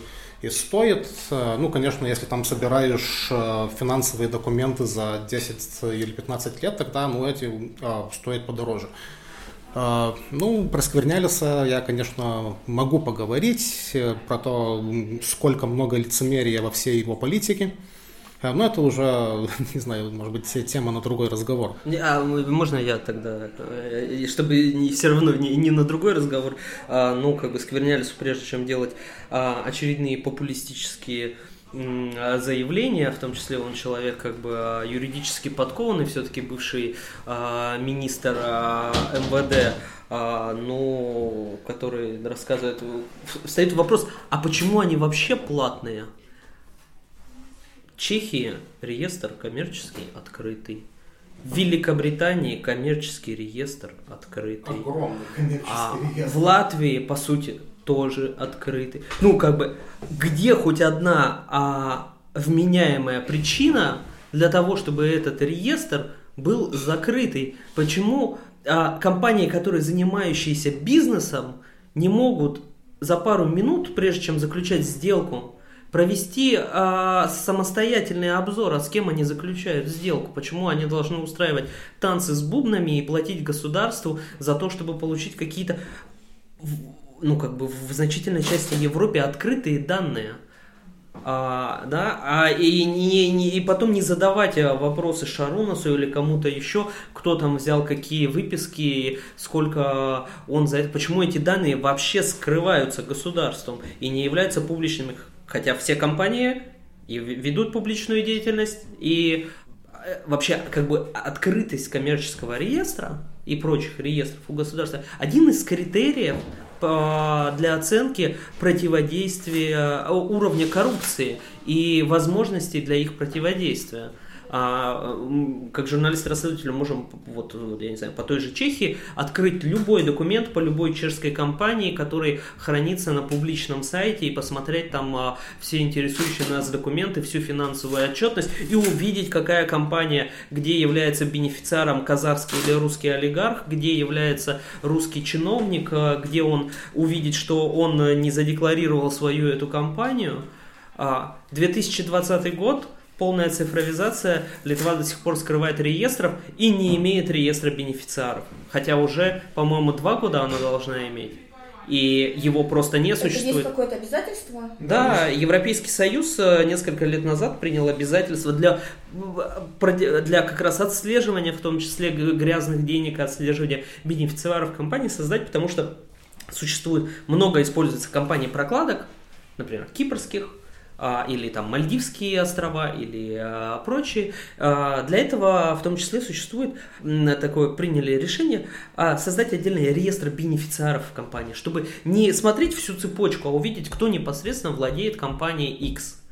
и стоит, э, ну, конечно, если там собираешь э, финансовые документы за 10 или 15 лет, тогда, ну, эти а, стоят подороже. А, ну, про Сквернялиса я, конечно, могу поговорить про то, сколько много лицемерия во всей его политике. Но ну, это уже, не знаю, может быть, тема на другой разговор. А можно я тогда, э, чтобы не, все равно не, не на другой разговор, а, ну, как бы сквернялись, прежде чем делать а, очередные популистические а, заявления, в том числе он человек как бы а, юридически подкованный, все-таки бывший а, министр а, МВД, а, ну, который рассказывает, стоит вопрос, а почему они вообще платные? Чехии реестр коммерческий открытый. В Великобритании коммерческий реестр открытый. Огромный коммерческий а реестр. В Латвии, по сути, тоже открытый. Ну, как бы, где хоть одна а, вменяемая причина для того, чтобы этот реестр был закрытый? Почему а, компании, которые занимающиеся бизнесом, не могут за пару минут, прежде чем заключать сделку, провести э, самостоятельный обзор, а с кем они заключают сделку, почему они должны устраивать танцы с бубнами и платить государству за то, чтобы получить какие-то, ну, как бы в значительной части Европы открытые данные. А, да, а, и, не, не, и потом не задавать а, вопросы Шарунасу или кому-то еще, кто там взял какие выписки, сколько он за это, почему эти данные вообще скрываются государством и не являются публичными, хотя все компании и ведут публичную деятельность, и э, вообще как бы открытость коммерческого реестра и прочих реестров у государства один из критериев для оценки противодействия э, уровня коррупции и возможностей для их противодействия. А, как журналисты-расследователи можем, вот, я не знаю, по той же Чехии открыть любой документ по любой чешской компании, который хранится на публичном сайте, и посмотреть там а, все интересующие нас документы, всю финансовую отчетность, и увидеть, какая компания, где является бенефициаром казахский или русский олигарх, где является русский чиновник, а, где он увидеть, что он не задекларировал свою эту компанию. 2020 а, год – полная цифровизация, Литва до сих пор скрывает реестров и не имеет реестра бенефициаров. Хотя уже, по-моему, два года она должна иметь. И его просто не существует. Это есть какое-то обязательство? Да, Европейский Союз э, несколько лет назад принял обязательство для, для как раз отслеживания, в том числе грязных денег, отслеживания бенефициаров компании создать, потому что существует много используется компаний прокладок, например, кипрских, или там Мальдивские острова, или а, прочие. А, для этого в том числе существует такое, приняли решение создать отдельный реестр бенефициаров компании, чтобы не смотреть всю цепочку, а увидеть, кто непосредственно владеет компанией X.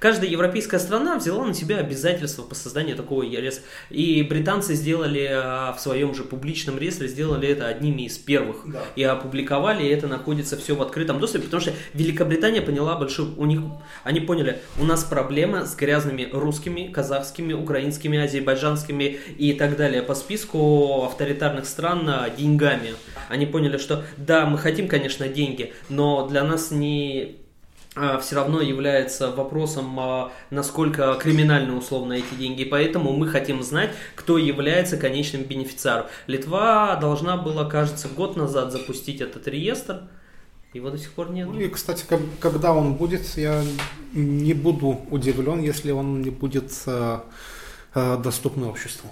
Каждая европейская страна взяла на себя обязательства по созданию такого ЕРС. И британцы сделали а, в своем же публичном реестре, сделали это одними из первых. Да. И опубликовали, и это находится все в открытом доступе, потому что Великобритания поняла большую... У них, они поняли, у нас проблема с грязными русскими, казахскими, украинскими, азербайджанскими и так далее по списку авторитарных стран а, деньгами. Они поняли, что да, мы хотим, конечно, деньги, но для нас не все равно является вопросом, а, насколько криминальны условно эти деньги. Поэтому мы хотим знать, кто является конечным бенефициаром. Литва должна была, кажется, год назад запустить этот реестр. Его до сих пор нет. Ну и, кстати, когда он будет, я не буду удивлен, если он не будет э, э, доступный обществу.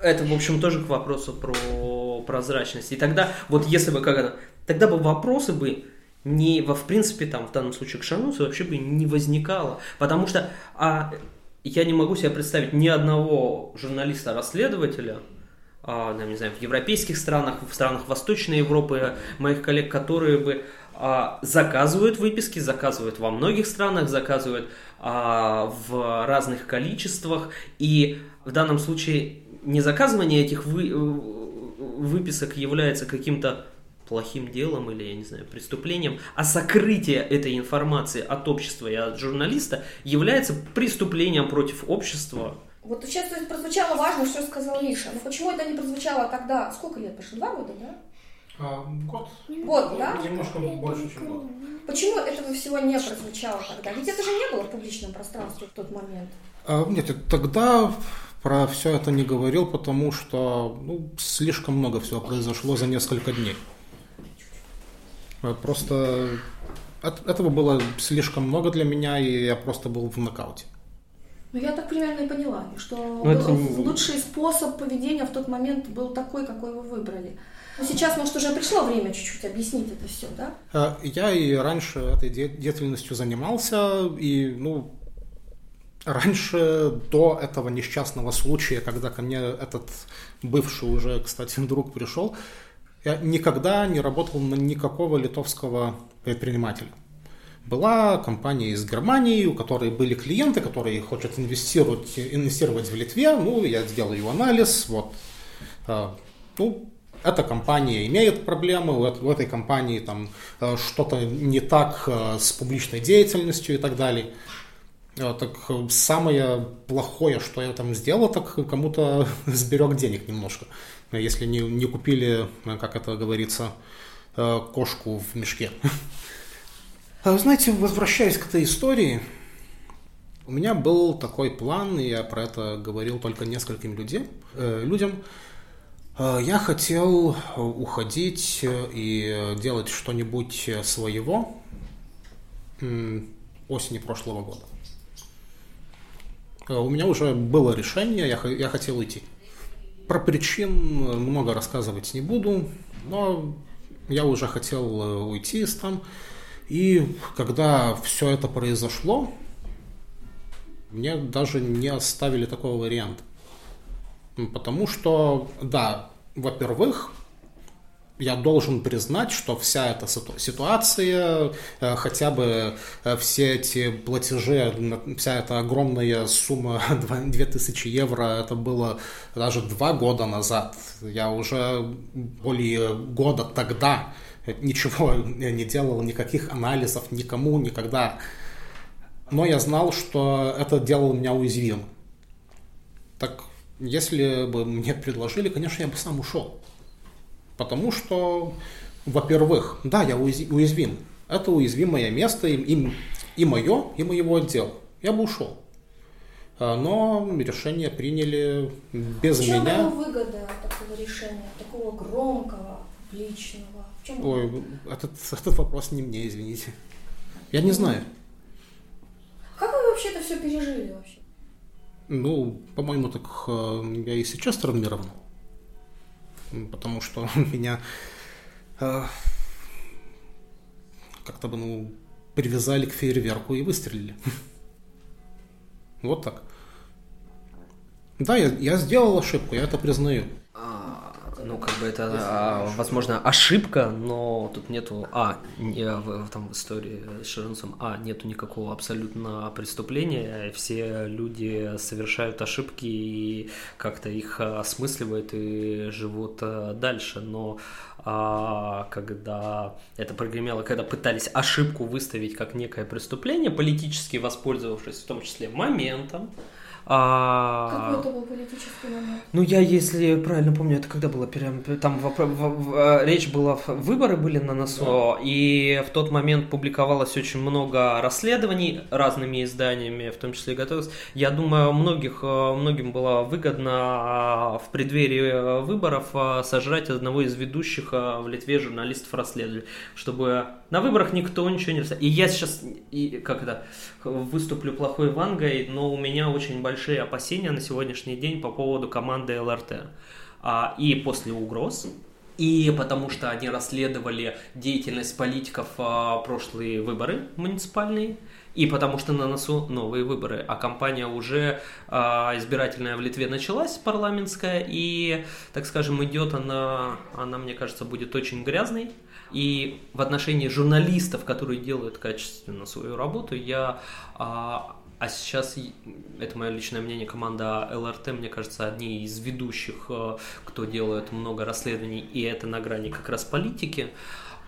Это, в общем, тоже к вопросу про прозрачность. И тогда, вот если бы как это, тогда бы вопросы бы не, во, в принципе, там, в данном случае к Шанусу вообще бы не возникало. Потому что а, я не могу себе представить ни одного журналиста-расследователя, а, не знаю, в европейских странах, в странах Восточной Европы, моих коллег, которые бы а, заказывают выписки, заказывают во многих странах, заказывают а, в разных количествах. И в данном случае не заказывание этих вы, выписок является каким-то плохим делом или, я не знаю, преступлением, а сокрытие этой информации от общества и от журналиста является преступлением против общества. Вот сейчас то есть, прозвучало важно, что сказал Миша. Но почему это не прозвучало тогда? Сколько лет прошло? Два года, да? А, год. Год, да? Немножко больше, чем год. Почему этого всего не прозвучало тогда? Ведь это же не было в публичном пространстве в тот момент. А, нет, тогда про все это не говорил, потому что ну, слишком много всего произошло за несколько дней. Просто от этого было слишком много для меня, и я просто был в нокауте. Ну, я так примерно и поняла, что ну, это... лучший способ поведения в тот момент был такой, какой вы выбрали. Но сейчас, может, уже пришло время чуть-чуть объяснить это все, да? А, я и раньше этой деятельностью занимался, и, ну, раньше, до этого несчастного случая, когда ко мне этот бывший уже, кстати, друг пришел, я никогда не работал на никакого литовского предпринимателя. Была компания из Германии, у которой были клиенты, которые хотят инвестировать, инвестировать в Литве. Ну, я сделаю анализ. Вот. А, ну, эта компания имеет проблемы, у этой компании там а, что-то не так а, с публичной деятельностью и так далее. Так самое плохое, что я там сделал, так кому-то сберег денег немножко если не, не купили, как это говорится, э, кошку в мешке. А знаете, возвращаясь к этой истории, у меня был такой план, и я про это говорил только нескольким людей, э, людям. Э, я хотел уходить и делать что-нибудь своего осени прошлого года. У меня уже было решение, я, я хотел уйти. Про причин много рассказывать не буду, но я уже хотел э, уйти из там. И когда все это произошло, мне даже не оставили такого варианта. Потому что, да, во-первых, я должен признать, что вся эта ситуация, э, хотя бы э, все эти платежи, вся эта огромная сумма 2000 евро, это было даже два года назад. Я уже более года тогда ничего не делал, никаких анализов никому никогда. Но я знал, что это делало меня уязвимым. Так если бы мне предложили, конечно, я бы сам ушел. Потому что, во-первых, да, я уязвим. Это уязвимое место и, и, и мое, и моего отдела. Я бы ушел. А, но решение приняли без в чем меня. Выгода такого решения, такого громкого, публичного? В чем Ой, этот, этот вопрос не мне, извините. Я не знаю. Как вы вообще это все пережили вообще? Ну, по-моему, так э, я и сейчас травмирован потому что меня э, как-то бы, ну, привязали к фейерверку и выстрелили. Вот так. Да, я, я сделал ошибку, я это признаю. Ну, как бы это, а, возможно, ошибка, но тут нету, а, не, в, там в истории с Ширенцем, а, нету никакого абсолютно преступления, все люди совершают ошибки и как-то их осмысливают и живут э, дальше, но а, когда это прогремело, когда пытались ошибку выставить как некое преступление, политически воспользовавшись в том числе моментом, а... Какой это был политический момент? Ну, я, если правильно помню, это когда было, прям, там в, в, в, э, речь была, выборы были на носу, да. и в тот момент публиковалось очень много расследований разными изданиями, в том числе и готовилось. Я думаю, многих, э, многим было выгодно а, в преддверии э, выборов сожрать одного из ведущих в Литве журналистов-расследователей, чтобы на выборах никто ничего не рассказал. И я сейчас, и, как это, выступлю плохой вангой, но у меня очень большие опасения на сегодняшний день по поводу команды ЛРТ. А, и после угроз, и потому что они расследовали деятельность политиков а, прошлые выборы муниципальные, и потому что на носу новые выборы, а кампания уже а, избирательная в Литве началась, парламентская, и, так скажем, идет она, она, мне кажется, будет очень грязной, и в отношении журналистов, которые делают качественно свою работу, я а, а сейчас, это мое личное мнение, команда ЛРТ, мне кажется, одни из ведущих, э, кто делает много расследований, и это на грани как раз политики.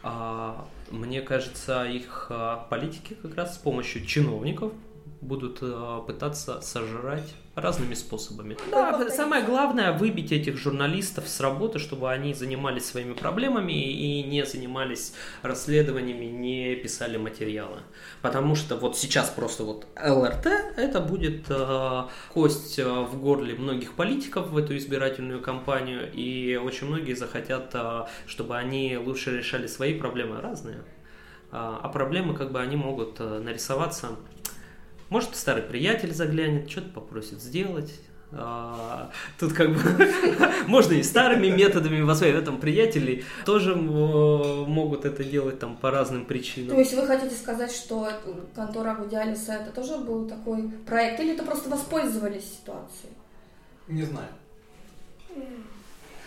А, мне кажется, их э, политики как раз с помощью чиновников будут э, пытаться сожрать разными способами. Да, самое главное выбить этих журналистов с работы, чтобы они занимались своими проблемами и не занимались расследованиями, не писали материалы. Потому что вот сейчас просто вот ЛРТ это будет э, кость э, в горле многих политиков в эту избирательную кампанию, и очень многие захотят, э, чтобы они лучше решали свои проблемы разные. А проблемы как бы они могут э, нарисоваться может, старый приятель заглянет, что-то попросит сделать. А, тут как бы можно и старыми методами посмотреть. этом приятели тоже могут это делать там по разным причинам. То есть вы хотите сказать, что контора Гудиалиса это тоже был такой проект, или это просто воспользовались ситуацией? Не знаю.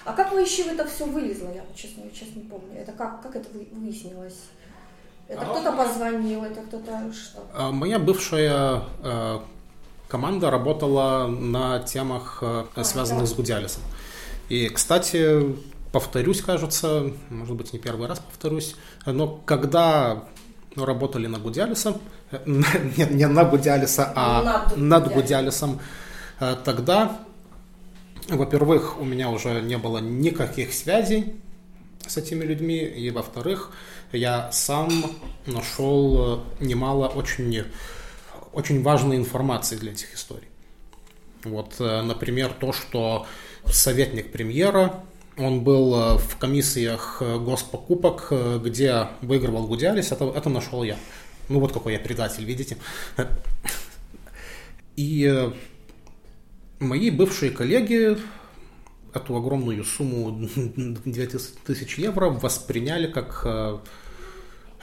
А как вы еще в это все вылезло? Я честно, честно не помню. Это как, как это выяснилось? Это а кто-то позвонил, это кто-то что? А, моя бывшая э, команда работала на темах, э, а, связанных с Гудиалисом. И, кстати, повторюсь, кажется, может быть, не первый раз повторюсь, но когда работали на Гудиалиса, э, не, не на Гудиалиса, а над, над Гудиалисом, тогда, во-первых, у меня уже не было никаких связей с этими людьми, и, во-вторых, я сам нашел э, немало очень, очень важной информации для этих историй. Вот, э, например, то, что советник премьера, он был э, в комиссиях госпокупок, где выигрывал Гудиалис, это, это нашел я. Ну вот какой я предатель, видите? И мои бывшие коллеги эту огромную сумму 2000 евро восприняли как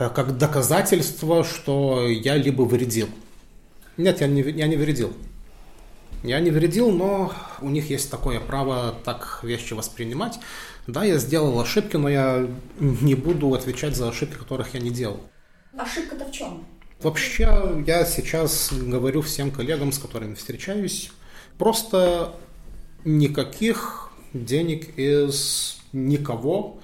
как доказательство, что я либо вредил. Нет, я не, я не вредил. Я не вредил, но у них есть такое право так вещи воспринимать. Да, я сделал ошибки, но я не буду отвечать за ошибки, которых я не делал. Ошибка-то в чем? Вообще, я сейчас говорю всем коллегам, с которыми встречаюсь, просто никаких денег из никого,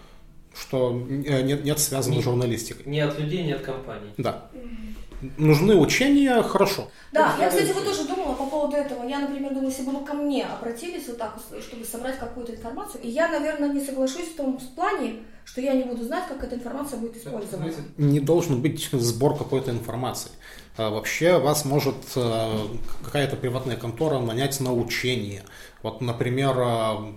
что э, нет, нет связано с журналистикой. Ни от людей, ни от компаний. Да нужны учения, хорошо. Да, я, кстати, вот тоже думала по поводу этого. Я, например, думаю, если бы ко мне обратились вот так, чтобы собрать какую-то информацию, и я, наверное, не соглашусь в том плане, что я не буду знать, как эта информация будет использована. Не должен быть сбор какой-то информации. А вообще вас может э, какая-то приватная контора нанять на учение. Вот, например, э,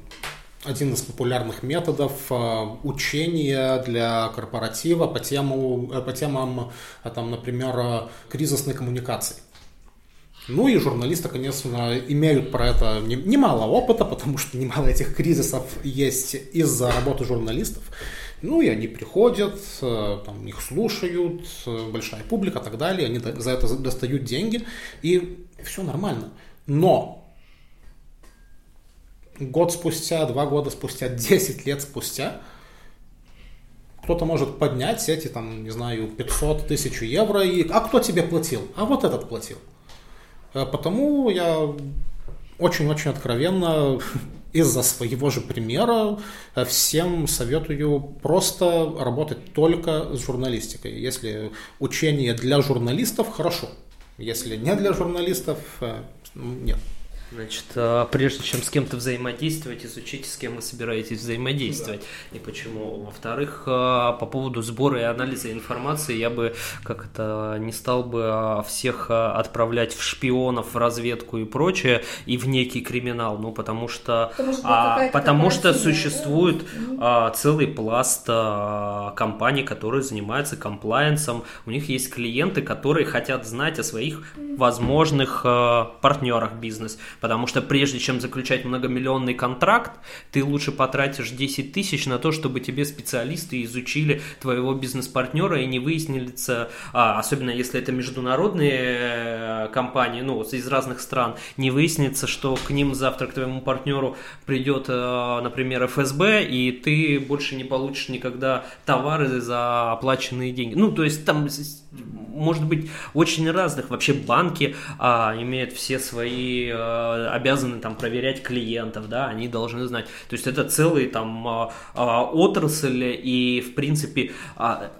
один из популярных методов э, учения для корпоратива по, тему, э, по темам, э, там, например, кризисной коммуникации. Ну и журналисты, конечно, имеют про это немало опыта, потому что немало этих кризисов есть из-за работы журналистов. Ну и они приходят, там, их слушают, большая публика и так далее, они за это достают деньги, и все нормально. Но год спустя, два года спустя, 10 лет спустя, кто-то может поднять эти, там, не знаю, 500 тысяч евро, и а кто тебе платил? А вот этот платил. Э, потому я очень-очень откровенно из-за своего же примера э, всем советую просто работать только с журналистикой. Если учение для журналистов, хорошо. Если не для журналистов, э, нет. Значит, а, прежде чем с кем-то взаимодействовать, изучите, с кем вы собираетесь взаимодействовать да. и почему. Во-вторых, а, по поводу сбора и анализа информации, я бы как это не стал бы а, всех отправлять в шпионов, в разведку и прочее, и в некий криминал, ну потому что, потому что, а, потому что существует а, целый пласт а, компаний, которые занимаются комплайенсом, у них есть клиенты, которые хотят знать о своих возможных а, партнерах бизнес Потому что прежде чем заключать многомиллионный контракт, ты лучше потратишь 10 тысяч на то, чтобы тебе специалисты изучили твоего бизнес-партнера и не выяснится, а, особенно если это международные э, компании, ну, из разных стран, не выяснится, что к ним завтра, к твоему партнеру придет, э, например, ФСБ, и ты больше не получишь никогда товары за оплаченные деньги. Ну, то есть там может быть очень разных. Вообще банки а, имеют все свои а, обязаны там проверять клиентов, да, они должны знать. То есть это целый там а, а, отрасль и в принципе а,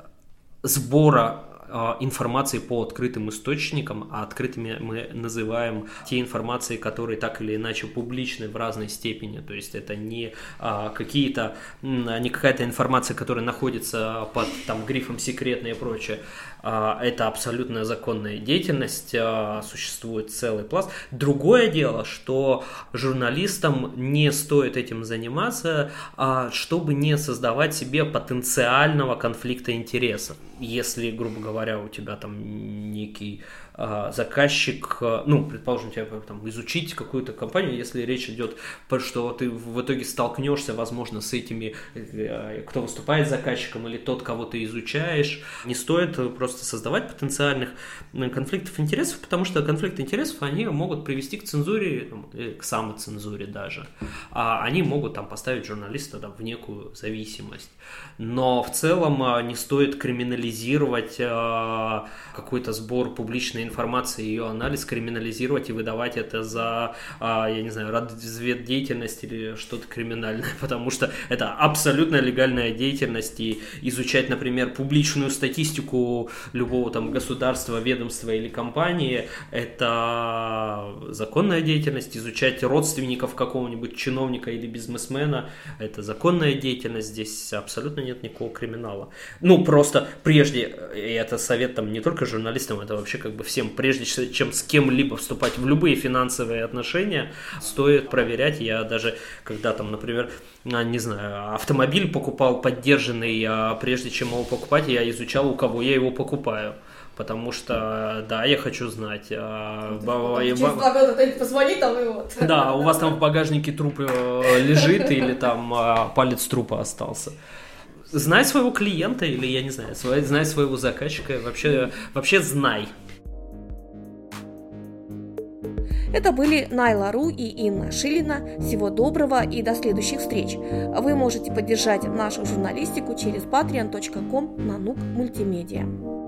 сбора а, информации по открытым источникам, а открытыми мы называем те информации, которые так или иначе публичны в разной степени, то есть это не а, какие-то, не какая-то информация, которая находится под там грифом секретная и прочее, а, это абсолютно законная деятельность, а, существует целый пласт. Другое дело, что журналистам не стоит этим заниматься, а, чтобы не создавать себе потенциального конфликта интересов. Если, грубо говоря, у тебя там некий а, заказчик, а, ну, предположим, тебе там изучить какую-то компанию, если речь идет, что ты в итоге столкнешься, возможно, с этими, э, кто выступает заказчиком или тот, кого ты изучаешь, не стоит просто создавать потенциальных конфликтов интересов, потому что конфликты интересов, они могут привести к цензуре, к самоцензуре даже, а они могут там поставить журналиста там, в некую зависимость. Но в целом а, не стоит криминализировать какой-то сбор публичной информации, ее анализ, криминализировать и выдавать это за, а, я не знаю, разведдеятельность или что-то криминальное, потому что это абсолютно легальная деятельность, и изучать, например, публичную статистику любого там государства, ведомства или компании, это законная деятельность, изучать родственников какого-нибудь чиновника или бизнесмена, это законная деятельность, здесь абсолютно нет никакого криминала. Ну, просто прежде, и это совет там не только журналистам, это вообще как бы всем, прежде чем с кем-либо вступать в любые финансовые отношения, стоит проверять. Я даже, когда там, например, не знаю, автомобиль покупал поддержанный, а прежде чем его покупать, я изучал, у кого я его покупаю потому что, да, я хочу знать. А, б... Через два года позвони там и вот. Да, у вас там в багажнике труп э, лежит или там а, палец трупа остался. Знай своего клиента или, я не знаю, знай своего заказчика, вообще, вообще знай. Это были Найла Ру и Инна Шилина. Всего доброго и до следующих встреч. Вы можете поддержать нашу журналистику через patreon.com на нук мультимедиа.